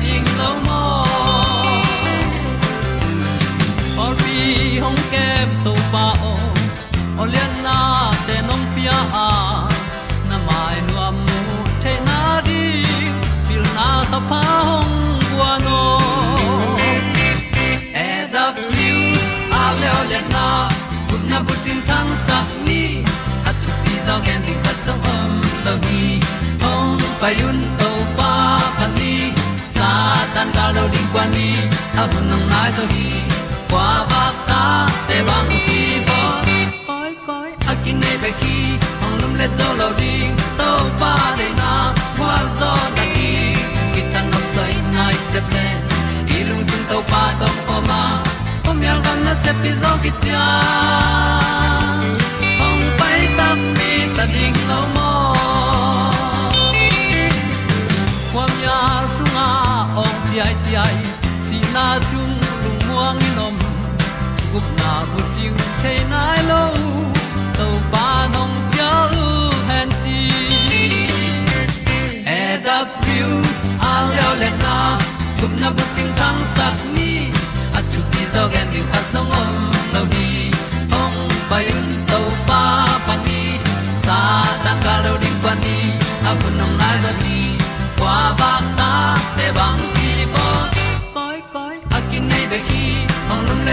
pi ta ding or bi hong kem to pa o olian na te pia na mai nu amu te na đi pil na ta pa hồng bua nô. E da blue a le olian na na bu tin tan sa ni. At tu pi zo gen di khat zo om lo gi hong pai yun to tan ga do di kwan ni. A bu nang mai so hi kwa ba ta te bang ki bo koi koi a kin nei ba ki ong lum le zo lo di to pa de na kwa zo ta ki ki tan nok sai nai se ple i lung sun to pa tom ko ma. Pom yal gam na se pi zo ki ta na chung lung muang ni nom. Gup na bu chiu the nai lo to pa nong pia u han ti e da piu a leo le na. Gup na bu chiu tang sat ni.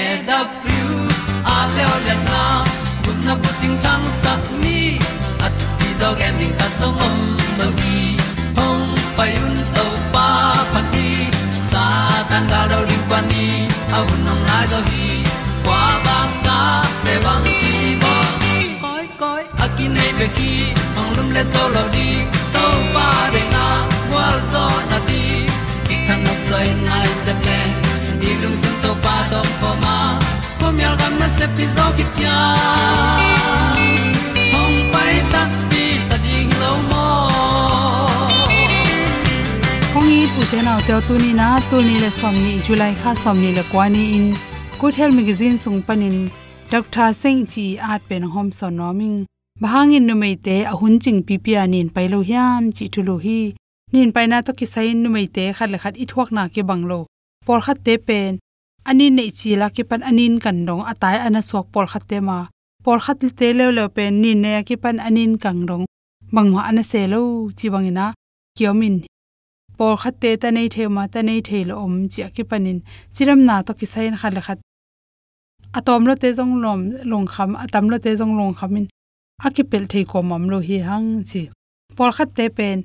e da thru a le le na kun na ko ting tang sat ni at ti dog ending ta song om lo gi hong pai un to pa pa ti sa tan ga do ri pa ni au nong lai do gi kwa ba ta pe bang ki bo koi koi akin nei be ki ong lum le zo lo di to pa de na wa zo na ti ki kan nok sai nai ko myal gam na se pi zo ki tia hong pai ta pi ta ding lo mo hong i pu te nau te tu ni na tu ni le som ni july kha som ni le kwani in. Good health magazine sung panin dr singh chi at pen hom son noming bahangin nu te ahun ching pi pi anin pailo hiam, chi tu lo hi. Nin paina to ki sain nu te, khat le khat i thuak na ke banglo por khat te pen. Anin nei chi la ke pan anin kan dong atai ana sok por khat te ma por khat te le le pen nin ne ke pan anin kang dong bangwa ana se lo chi bangina kiomin por khat te ta nei the ma ta nei the lo om chi ki panin chiram na to ki sain khat le khat atom lo te jong lom long kham atam lo te jong long khamin akipel thei ko mam lo hi hang chi por khat te pen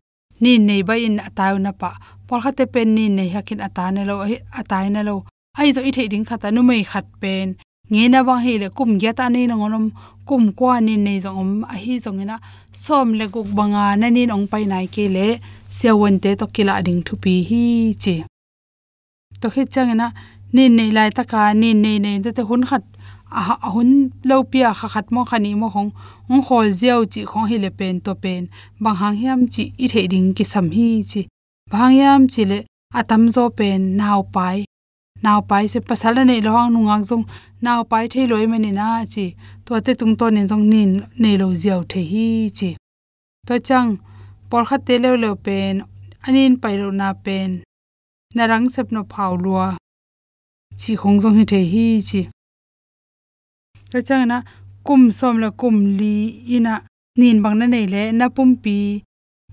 ni nei ba in ataw na pa por khat te pen ni nei hakin ata ne lo atai na lo ai zo i thei ding khata nu mei khat pen nge na wang he le kum ya ta nei na ngonom kum kwa ni nei jong om. A hi jong ina som le guk banga na ni ong pai nai ke le sewon te to kila ding thu pi hi che to khit chang ina ni nei lai ta ka ni nei nei te hun khat a hun lo pia kha khat mo khani mo hong. Ong khol ziaw chi khong hi le pen to pen bang hang yam chi i the ding ki sam hi chi bang yam chi le atam zo pen naw pai naw pai se pasal nei lo hang nungak jong naw pai thei loi mani na chi. To te tung to nen jong nin nei lo jiao the hi chi. To chang por kha te le le pen, anin pai lo na pen. Narang sep no phau lua. Chi khong jong hi the hi chi. To chang na, kum som la kum li ina, nin bang na nei le na pum pi.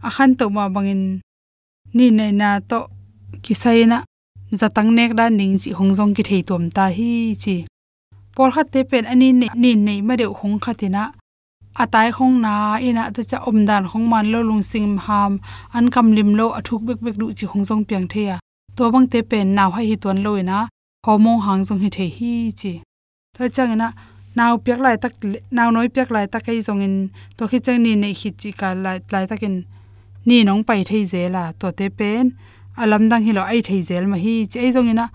A khan to ma bangin ni nei na to kisai na zatang nek da ning chi hongjong ki thei tom ta hi chi. Por khat te pen ani ne ni nei ma de hong khatina atai khong na e ina to cha om dan khong man lo lung sing ham, an kam lim lo athuk bek bek du chi hongjong piang theya to bang te pen naw hai hi ton lo e ina homo hang jong hi the hi chi. To chang e ina naw piak lai tak naw noi piak lai tak kai jong in to khi chang ni nei hit chi ka lai lai takin ni nong pai thei zela to te pen alam dang hi lo ai thei zel ma hi che jong ina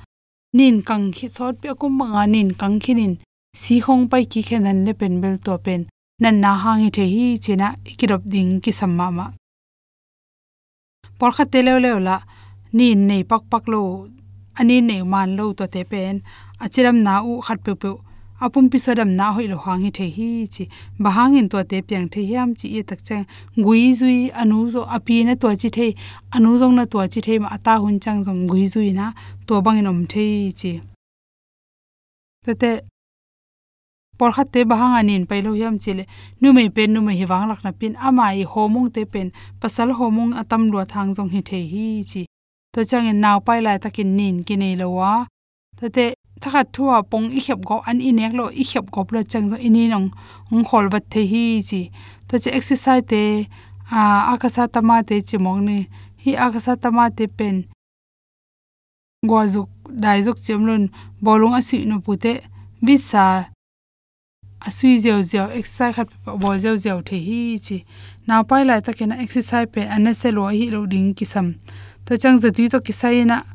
nin kang khi sot pe kum ma nin kang khi nin. Si khong pai ki khen an le pen bel to pen. Nan na hang hi thei hi chena ikirop ding ki samma ma por kha te le le la, nin nei pak pak lo, ani nei man lo to te pen. Achiram na u khat pe pe apum pisadam na hoi lo hangi the hi chi. Bahang in to te pyang the hiam chi e tak chang. Gui zui, anu zo, api na to chi the, anu zong na to chi the ma ata hun chang zong gui zui na to bang in om the chi. Te te, por khat te bahang anin pailo hiam chile nu mei pen, nu mei hiwang lak na pin. Amai homong te pen. Pasal homong atam lo thang jong hi the hi chi. To chang en naw pai lai takin nin kinei lo wa. Tate thakha thua pong i khep go an inek lo i khep go lo chang zo ini nong. Ong khol wat the hi chi. To che exercise te, a, akasa tama te chimong ni. Hi akasa tama te pen gwazuk daizuk chemlun bolung asi no pute bisa asui zeu zeu, exercise khat bol zeu zeu the hi chi. Na pai lai ta kena exercise pe anase lo hi lo ding kisam. To chang za to kisai na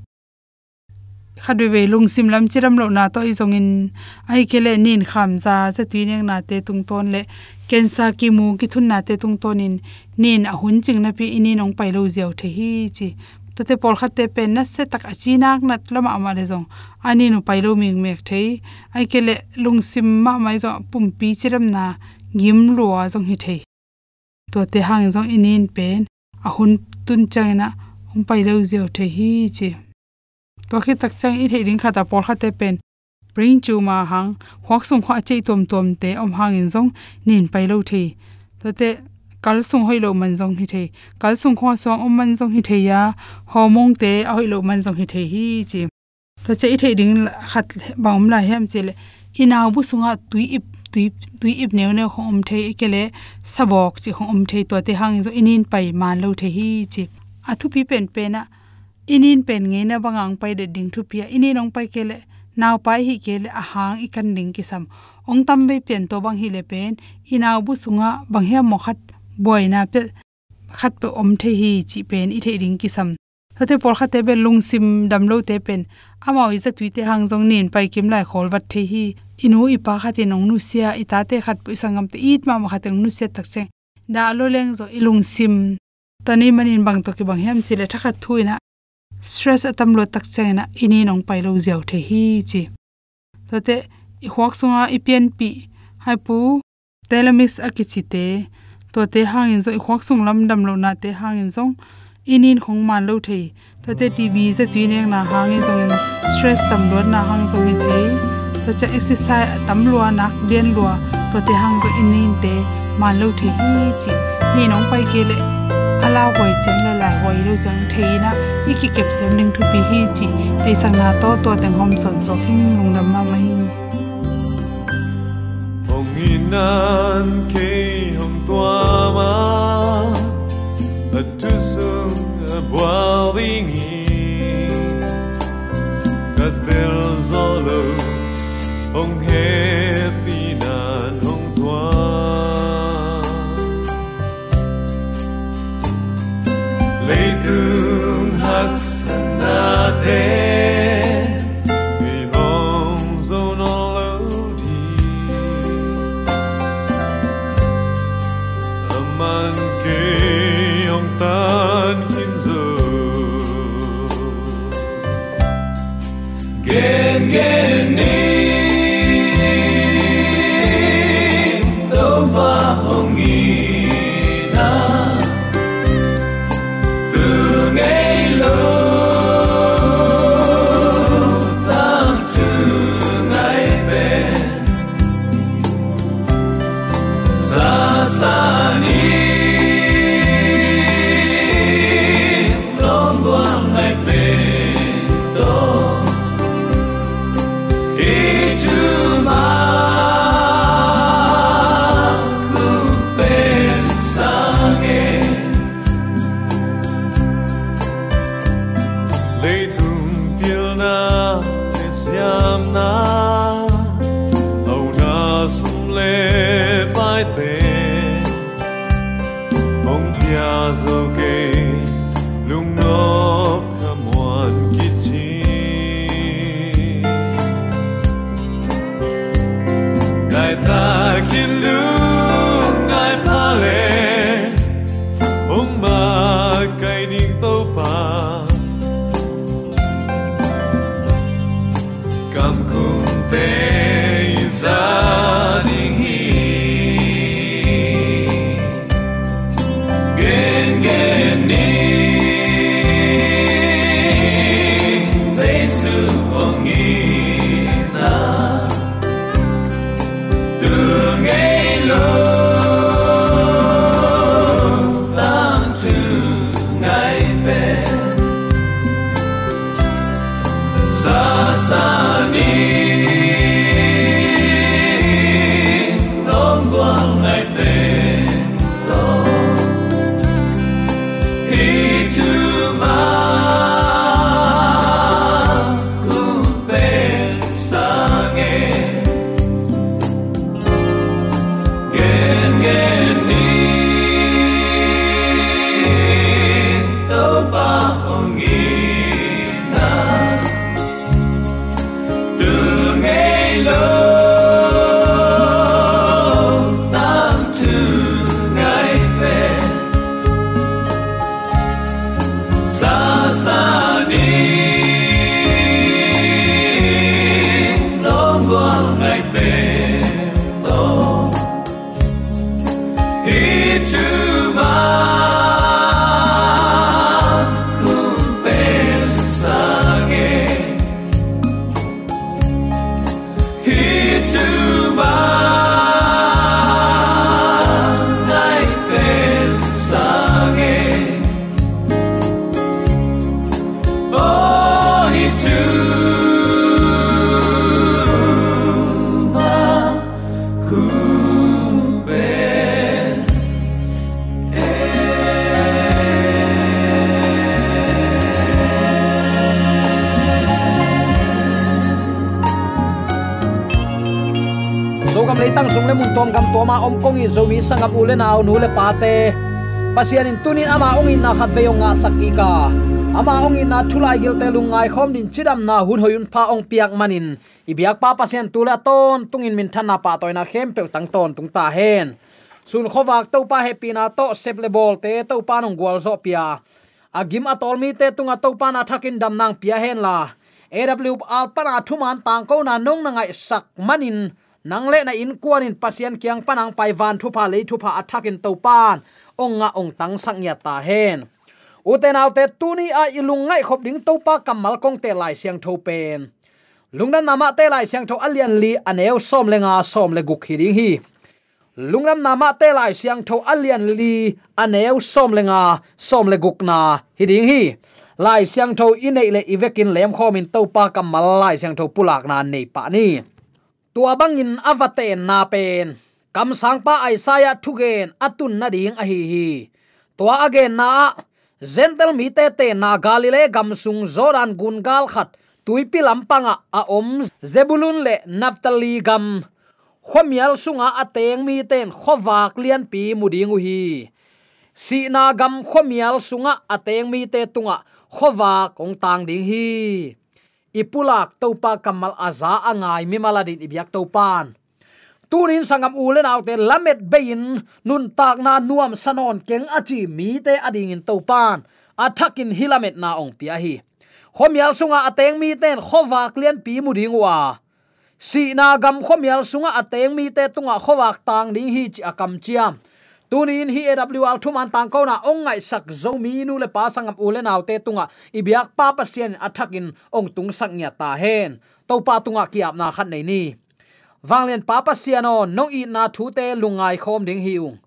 khadwe we lung lam chiram lo na to izong in. Ai kele nin kham za za tuineng na te tung ton le. Kensa ki mu ki thun na te tung ton in. Nin a hun ching na pi ini nong pai lo ziaw the hi chi. To te por khat te pe na se tak achi nak nat lama ma le zong. Ani nu pai lo ming mek thei. Ai kele lung ma mai zo pum pi chiram na gim lo zong hi thei. To te hang zong inin pen. A hun tun changena hum pai lo ziaw the hi chi to khi tak chang i thei ring khata por khate pen bring chu ma hang hwak sung khwa chei tom tom te om hang in zong nin pai lo the to te kal sung hoi lo man zong hi the kal sung khwa song om man zong hi the ya. Homong te a hoi lo man zong hi the hi chi. To che thei ding khat bang la hem chele. Inaw bu sunga tui ip, tui tui ip neu ne khom the ikele sabok chi khom the to te hang zo inin pai man lo the hi chi. Athu pi pen pe na inin pen nge na bangang pai de ding thu pia. Ini nong pai kele naw pai hi kele a hang ikan ding ki sam ong tam be pen to bang hi le pen inaw bu sunga bang he mo khat boy na pe, khat pe om the hi chi pen i the ding ki sam thote por kha te be lung sim dam lo te pen. Ama oi za tuite hang jong nin pai kim lai khol wat the hi. Inu i pa kha te nong nu sia, i ta te khat pu sangam te it ma ma kha te nu sia tak se da lo leng zo ilung sim. Tani manin bang to ki bang hem chile thakha thuina stress atam lo tak chena ini nong pai lo ziaw the hi chi. To te, i huak sunga i pian pi, hai pu telemis akichi te. To te hang in zo, i huak sung lam dam lo na te hang in zong inin khong man lo thei. To te tv se tuineng na hang in zong in, stress tam lo na hang zong in thei. To cha exercise tam lo na bien lo to te hang zo inin te man lo thei hi chi. Ni nong pai ke le ala hoi cheng la lai hoi lo chang theina iki kep sem ning thu pi hi chi pe sang na to to teng hom son so king lung nam ma mai hong inan ke hong tua ma a tu sung a boiling ka tel zolo hong he pi nan de ngai ta kin lu mun ma om kongi zomi zo sangam ule na nu nule pate. Pasian in tunin ama ong in na khat ve nga sakika ama ong in na thulai gil te lungai khom din chidam na hun hoyun pha ong piak manin. Ibiak pa pasian tula ton, tungin min thana pa toina khempel tang ton tung ta hen. Sun khowak to pa happy na to sep le bol te, to pa nong gwal zo pia. Agim atol mi te tunga to pa na thakin dam nang pia hen la. Aw alpana thuman tang ko na nong na ngai sak manin nang le na in kuanin pasian kyang panang pai van thu pa le thu pa attackin to pan ong nga ong tang sang ya ta hen. Uten autte tuni a ilung ngai khop ding to pa kamal kong te lai siang tho pen. Lungna nama te lai siang tho alian li aneu som lenga, som le guk hiring hi. Lungnam nama te lai siang tho alian li aneu som lenga, som le guk na hiding hi. Lai siang tho inei le ivekin lem khomin to pa kamal lai siang tho pulak na nei pa ni tua bangin avate na pen kam sang pa aisaya thugen atun na ding a hi hi tua again na zentel mi te te na galile gamsung zoran gun gal khat tuipi lampanga a om zebulun le naftali gam. Khomial sunga ateng mi ten khowak lian pi mudingu hi si na gam khomial sunga ateng mi te tunga khowak ong tang ding hi ipulak topa kamal aza angai mi maladi ibyak topan tunin sangam ulen autte lamet bein nun tak na nuam sanon keng achi mi te ading in topan athakin hilamet na ong pia hi khomial sunga ateng mi ten khowak lian pi mudingwa si na gam khomial sunga ateng mi te tunga khowak tang ding hi chi akam chiam tunin hi awl thuman tang ko na ong ngai sak zo mi nu le pa sangam ule naw te tunga. Ibyak pa pasien athakin ong tung sak nya ta hen. To pa tunga kiap na khat nei ni. Wanglen pa pasiano nong i na thu te lungai khom ding hiung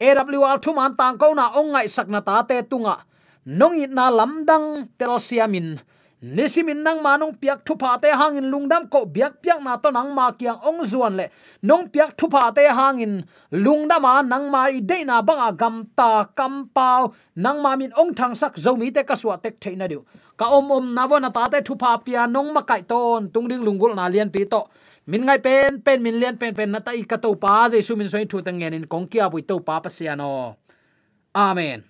awl thuman tang ko na ong ngai sak na ta te tunga. Nong i na lamdang tel siamin nisimin nang manong piak thupa te hangin lungdam ko biak piak na to nang ma kiang ong zuan le. Nong piak thupa te hangin lungdam ma nang ma i de na banga gam ta kam pau. Nang ma min ong thang sak zomi te ka suwa tek theina diu. Ka om om na wona ta te thupa pia nong ma kai ton. Tung ding lungul na lian pi to. Min ngai pen pen min lian pen pen na ta i ka to pa. Je su min soi thu tang ngen in kong kia bui to pa pa siano amen.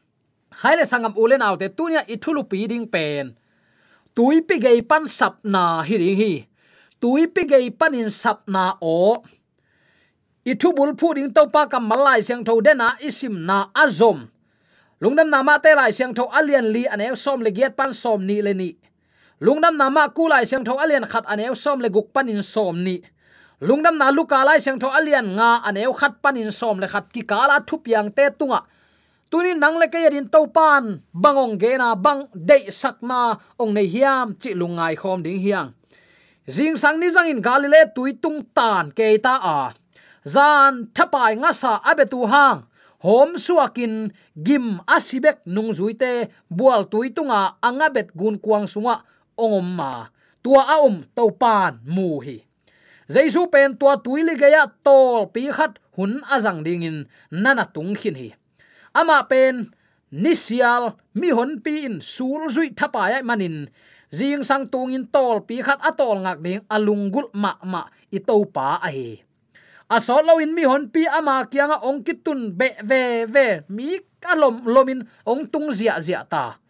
Khaile sangam ulen autte tunya ithulu pi ding pen tui pi gei pan sap na hi ri hi. Tui pi gei pan in sap na o i thu bul phu ding to pa kam malai siang tho dena isim na azom lungdam nama te lai siang tho alian li ane som le giat pan som ni le ni lungdam nama ku lai siang tho alian khat ane som le guk pan in som ni lungdam na luka lai siang tho alian nga ane khat pan in som le khat ki kala thup yang te tunga tuni nang le ke yadin to pan, bangong ge na bang de sakma ong nei hiam, chi lungai khom ding hiang. Jing sang ni jang in galile tui tung tan ke ta a. Zan thapai nga sa abetu hang. Hom suakin gim asibek nung zuite bual tui tunga anga bet gun kuang sunga, ongom ma. Tua aum to pan mu hi. Jaisu pen tua tuili geya tol pi khat hun azang dingin nana tung khin hi ama pen, nisial mi hon pi in sul zui thapa ya manin. Jing sang tung in tol pi khat atol ngak ding alungul ma ma i to pa a hi a so lo in mi hon pi ama kianga ong kitun be ve ve, mi kalom lomin ong tung zia zia ta.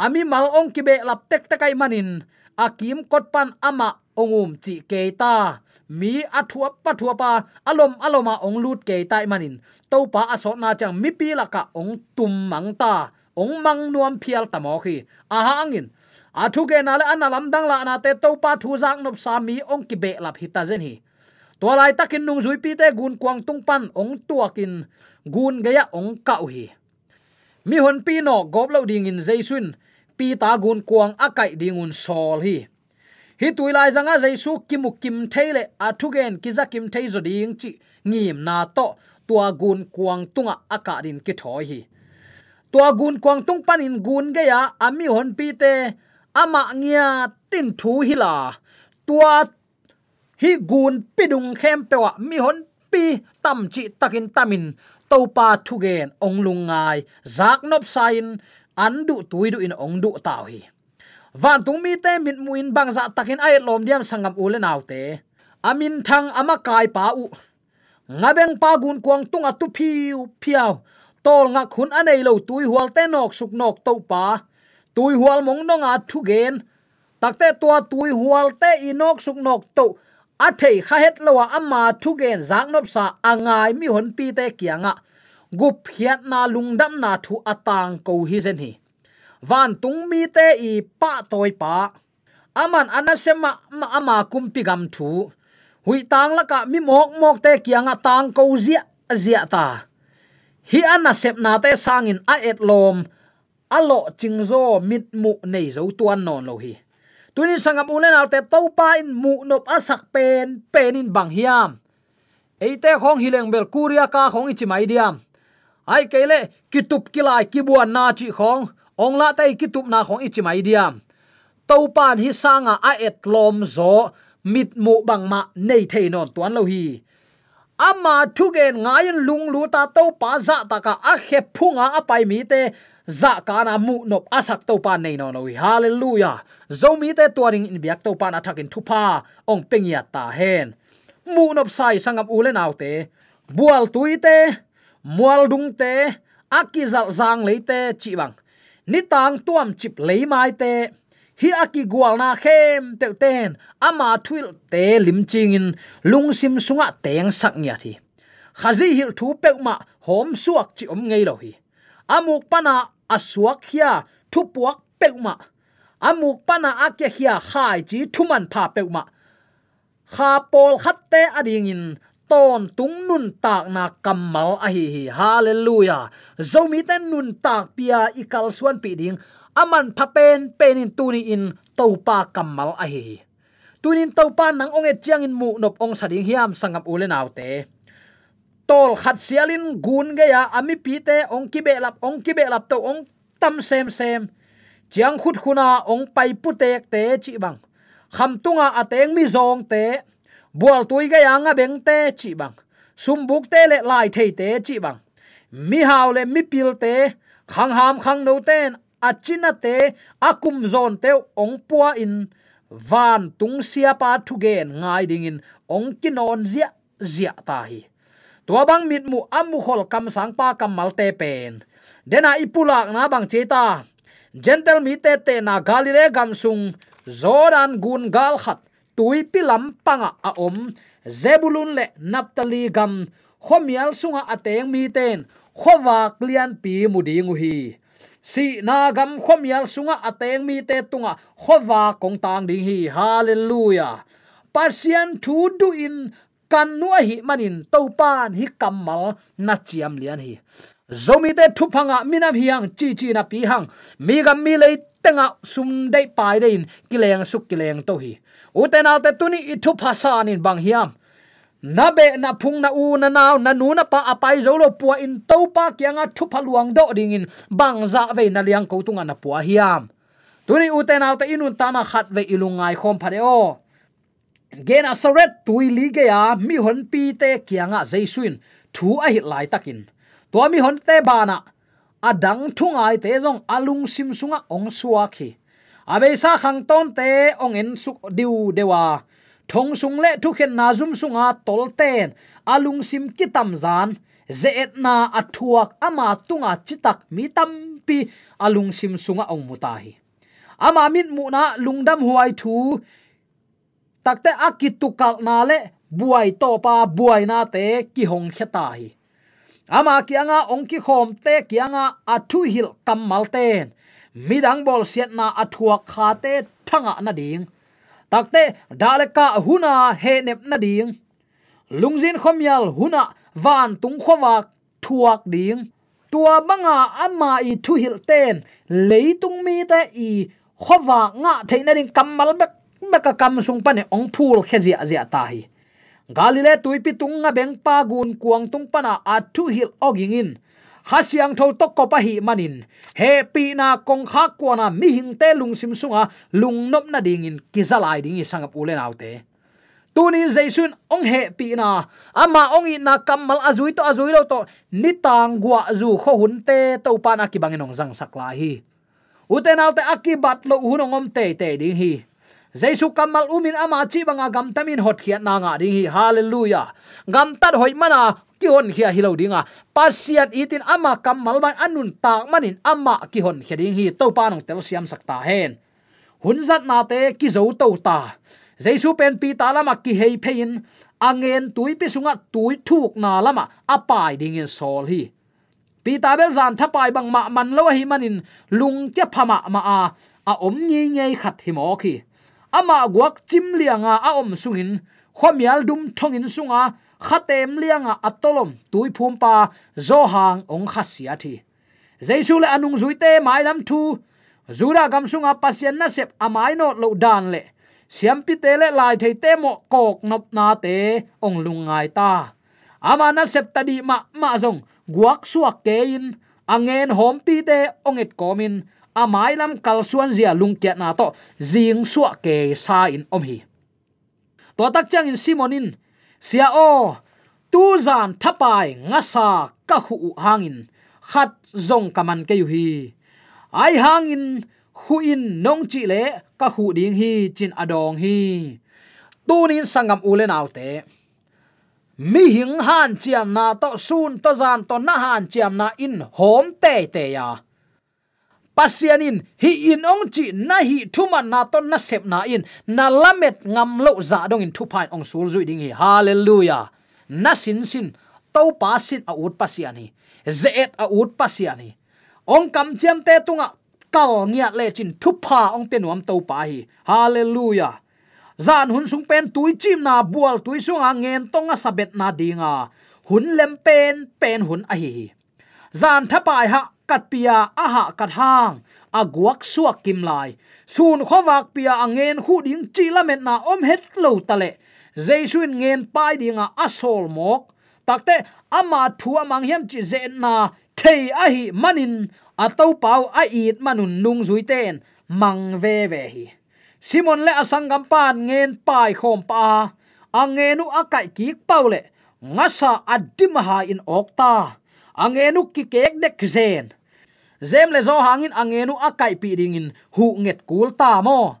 Ami mal ong ki be lap tek takai manin. Akim kotpan ama ongum chi ke ta mi athua pathua pa, alom aloma ong lut ke tai manin. To pa aso na chang mi pi laka ong tum mang ta. Ong mang nuam phial tamo khi. Aha angin. Athu ke na le analam dang la na te to pa thu jang nop sa mi ong ki be lap hita zen hi. To lai takin nung zui pi te gun kwang tung pan ong tuakin gun gaya ong kau hi. Mi hon pi no gop lo ding in jaisun. Pi ta gun kwang akai dingun sol hi hi tuilai zanga jaisu kimu kim theile athugen kiza kim thei zo ding chi, ngim na to, tua gun kuang tunga aka din ki thoi hi. Tua gun kuang tung panin gun ge ya ami hon pi te ama ngia tin thu hi la. Tua hi gun pidung khem pewa mi hon pi tam chi takin tamin, to pa thugen ong lungai zak nop sain an du tuidu in ong du taw hi van tung mi te min muin bang za takin ai lom diam sangam ule naw te. Amin thang ama kai pa u. Ngabeng pa gun kuang tunga tu phiu phiao tol nga khun anei lo tui hual te nok suk nok to pa. Tui hual mong no nga thu gen. Takte tua tui hual te inok suk nok to. A thei kha het lo ama thu gen zang nop sa angai mi hon pi te kianga. Gup hiat na lungdam na thu atang ko hi zen hi van tung mi te i pa toy pa. Aman anasema ma ama kumpi gam thu. Hui tang laka mi mok mok te kianga tang ko zia zia ta. Hi anasep na te sangin a et lom. Alo chingzo mit mu nei zo tuan non lo hi. Tunin sangam ulen alte to pa in mu nop asak pen penin bang hiam. Eite khong hileng bel kuria ka khong ichi mai diam. Ai kele kitup kilai kibuan na chi khong ong la tai ki tup na khong ichi mai diam to pan hi sanga a et lom zo, mit mu bang ma nei thei non tuan lo hi. Ama thugen ngayon lung lu ta to pa za ta ka a khe phunga a pai mi te, za ka na mu nop asak to pa nei no no hallelujah! Zo mi te tuaring in biak to pa na thakin thupa ong pengya ta hen. Mu nop sai sangam ule naw te. Bual tuite mual dung te akizal zang leite chi bang ni tang tuam chip lấy mai te. Hi aki gwal na khem te ten. Ama thuil te lim ching in. Lung sim sunga teng sak nya thi. Khazi hil thu pe ma hom suak chi om ngei lo hi. Amuk pana asuak hia thu puak pe ma. Amuk pana akya hia khai chi thuman pha pe ma. Kha pol khatte ading in ton tung nun tak na kamal a hi hi, hallelujah. Zomi ten nun tak pia ikal suan pi ding aman phapen penin tuni in topa kamal a hi tunin topa nang ong e chiang in mu nop ong sading hiam sangam ule naute tol khat sialin gun ge ya. Ami pi te ong ki be lap ong ki be lap to ong tam sem sem chiang khut khuna, ong pai pu tek te chi bang. Kham tunga ateng mi zong te bual tui ga yang beng te chi bang sumbuk te le lai thei te chi bang mi haw le mi pil te khang ham khang no ten à achina te akum à zon te ong pua in. Van tung sia pa thu gen ngai ding in. Ong kinon zia zia ta hi. Tua bang mit mu amu khol kam sang pa kam mal te pen dena ipulak na bang cheta gentle mi te te na galile gam sung zoran gun gal khat tui pilam panga a om. Zebulun le naptali gam. Khomial sunga ateng mi ten. Khowa klian pi mudingu hi si na gam khomial sunga ateng mi te tunga. Khowa kong tang ding hi. Hallelujah. Pasian thu du in. Kan nuwa hi manin. Topan hi kamal na chiam lian hi. Zomi te thu phanga minam hiang chi chi na pi hang. Mi gam mi le tenga sum dei pai dein kileng suk kileng to hi uten alte tuni i thu phasan in bang hiam na be na phung na u na naw na nu na pa apai zo lo puwa in to pa kyanga thu phaluang do ding in bang za ve na liang ko tunga na puwa hiam. Tuni uten alte inun tana khat ve ilungai khom phare o. Gena soret tui li ge ya, mi hon pi te kyanga jaisuin thu a hit lai takin. To mi hon te bana. Adang thungai te jong alung sim sunga ong suwa khi abeisa khang ton te ong en suk diu dewa. Thong sung le thu khen na zum sunga tol ten. Alung sim ki tam zan. Ze et na athuak ama tunga chitak mi tam pi. Alung sim sunga ong mutahi. Ama min mu na lungdam huai thu. Takte akitukal na le buai to pa buai na te ki hong kheta hi ama kianga ong ki khom te kianga athu hil kamal ten midang bol siat na athua kha te thanga na ding. Takte daleka huna he nep na ding. Lungzin khomyal huna van tung khowak thuak ding. Tua banga ama i thu hil ten leitung mi te i khowa nga theina ding. Kamal bek beka kam sung pane ong phul khezia zia ta hi. Galile tuipi tunga beng pa gun kuang tung pana a thu hil ogingin hasiang tho to ko pa hi manin he pi na kong kha ko na mi hing te lung sim sunga lung nop na ding in kizalai ding i sangap ulen autte tunin jaisun ong he pi na. À Ama ong i na kamal azui to azui lo to nitang gwa zu kho hun te to pa na ki bangin ong jang sak la hi. Uten autte akibat lo hunongom te te ding hi jaisu kamal umin ama chi banga gam tamin hot khiat na nga ding hi. Hallelujah. Gam tat hoi mana, ki hon khia hilo dinga pasiat itin ama kamal ban anun tak manin ama ki hon kheding hi. To panong tel siam sakta hen. Hunzat na te ki zo to ta. Jaisu pen pi ta lama ki hei phein. Angen tui pi sunga tui thuk na lama. Apai ding in sol hi. Pi ta bel zan thapai bang ma man lo hi manin. Lung ke phama ma a. A om ngi ngei khat hi mo khi ama guak chim lianga a om sungin, khomial dum thongin sunga, khatem lianga atolom tui phum pa, zo hang ong khasia thi. Jaisu le anung zuite mai lam thu, zura gam sunga pasien na sep amai no lo dan le. Siam pi te le lai thei te mo kok nop na te, ong lungai ta. Ama na sep tadi ma ma zong, guak suak ke in, angen hom pi te ong et komin amai lam kalsuan zia lungkia na to jing suwa ke sa in om hi. To tak chang in simonin sia o, tu zan thapai nga sa ka hu hangin khat zong kaman ke yu hi. Ai hangin hu in nong chi le ka hu ding hi chin adong hi. Tunin sangam ulen te. Mi hing han chiam na to sun to zan to na han chiam na in hom te te ya. Pasianin hi in ong chi na hi thuma na ton na sep na in na lamet ngam lo za dong in thu pain ong sul zui ding hi hallelujah na sin sin to pa sin a ut pasiani zeet a ut pasiani ong kam chiam te tunga kal ngia le chin thu pa ong te nuam to pa hi hallelujah zan hun sung pen tui chim na bual tui sung a ngen tonga sabet na dinga hun lem pen pen hun a hi zan thapai ha kat pia a ha kat hang. A suak kim lai. Sun khowak pia angen khu ding chi la met na om het lo tale jaisun ngen pai dinga asol mok. Takte ama thu amang hiam chi zen na thei a hi manin. Atau pau a it manun nung zui ten. Mang ve ve hi. Simon le asangam pan ngen pai khom pa. Angenu akai ki paule ngasa adim ha in okta angenu ki kek dek zen. Zem le zo hangin angenu akai pi ringin hu nget kul ta mo.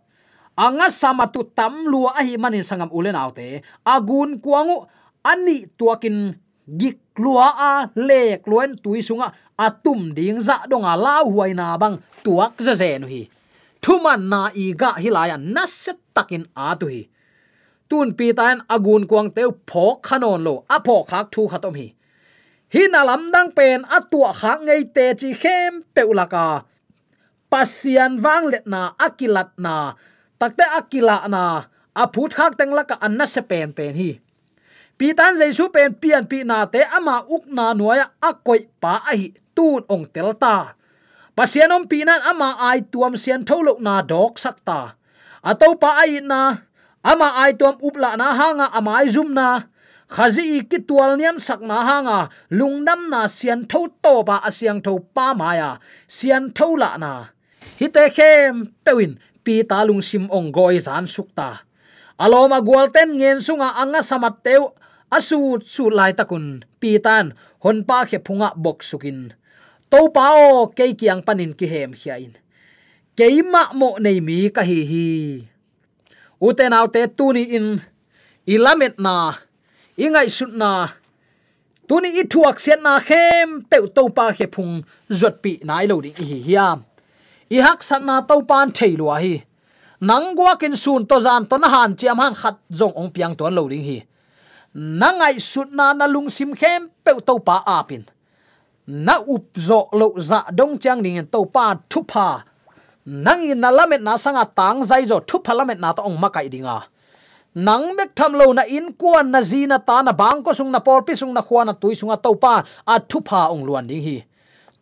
Anga samatu tam lua a hi manin sangam ulen autte agun kuangu ani tuakin gik lua a lek luen tui sunga atum ding za donga lau huai na bang tuak za zen hi thuman na iga ga hilaya naset takin a tu hi tun pi tan agun kuang teu phok khanon lo, a phok khak thu khatom hi hi na lam dang pen atua kha ngei te chi khem peulaka pasian wang let na, akilat na. Takte akila na. Aphut khak teng laka anna se pen pen hi. Pitan jaisu pen pian pi na te ama uk na nuaya akoi pa a hi. Tun ong telta pasianom pinan ama ai tuam sian tholok na dok sakta ato pa ai na. Ama ai tuam upla na hanga ama ai zum na khazi ki tual niam sak na hanga lungnam na sian tho to ba asiang tho pa maya sian tho la na. Hite khem, pewin, pi ta lung sim ong goi zan sukta aloma gualten ngen sunga anga samat teu asu su lai takun. Pi tan, hon pa khe phunga bok sukin. To pao ke kiang panin ki hem hiain. Keima mo nei mi ka hi hi. Uten autte tuni in ilamet na ingai sut na. Tuni i thuak sian na khem pe to pa khe phung zot pi nai lo ding hi hiam i hak san na to pan theilu hi. Nang gwa kin sun to zan to na han chiam han khat zong ong piang ton lo ding hi. Nangai sut na na lung sim khem pe to pa apin. Na up zo lo za dong chang ning to pa thu pa nang in na lamet na sanga tang zai zo thu pa lamet na to ong makai dinga nang mek tham lo na in kuan na zina ta na bang ko sung na por pi sung na khwana tui sunga to pa, a thu pa ong luan ding hi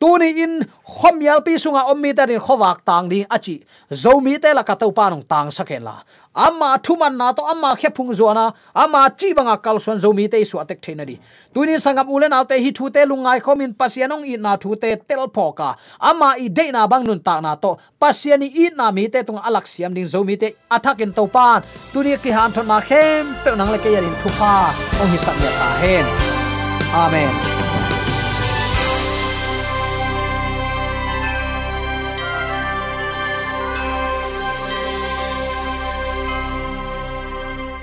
tuni in khomial pi sunga ommi ta rin khowak tang ni achi zomi te la ka to pa nong tang saken la. Amma thuman na to ama khepung zuana amma chi banga kalson zomi te su atek theina di. Tuni sangam ulen autte hi thu te lungai khomin pasianong i na thu te tel phoka Amma i de na bang nun ta na to pasiani i na mi te tung alak siam ding zomi te athakin to pan tuni ki han thon na khem pe nang le ke yarin thu pa. Ong hi sam ya ta hen. Amen.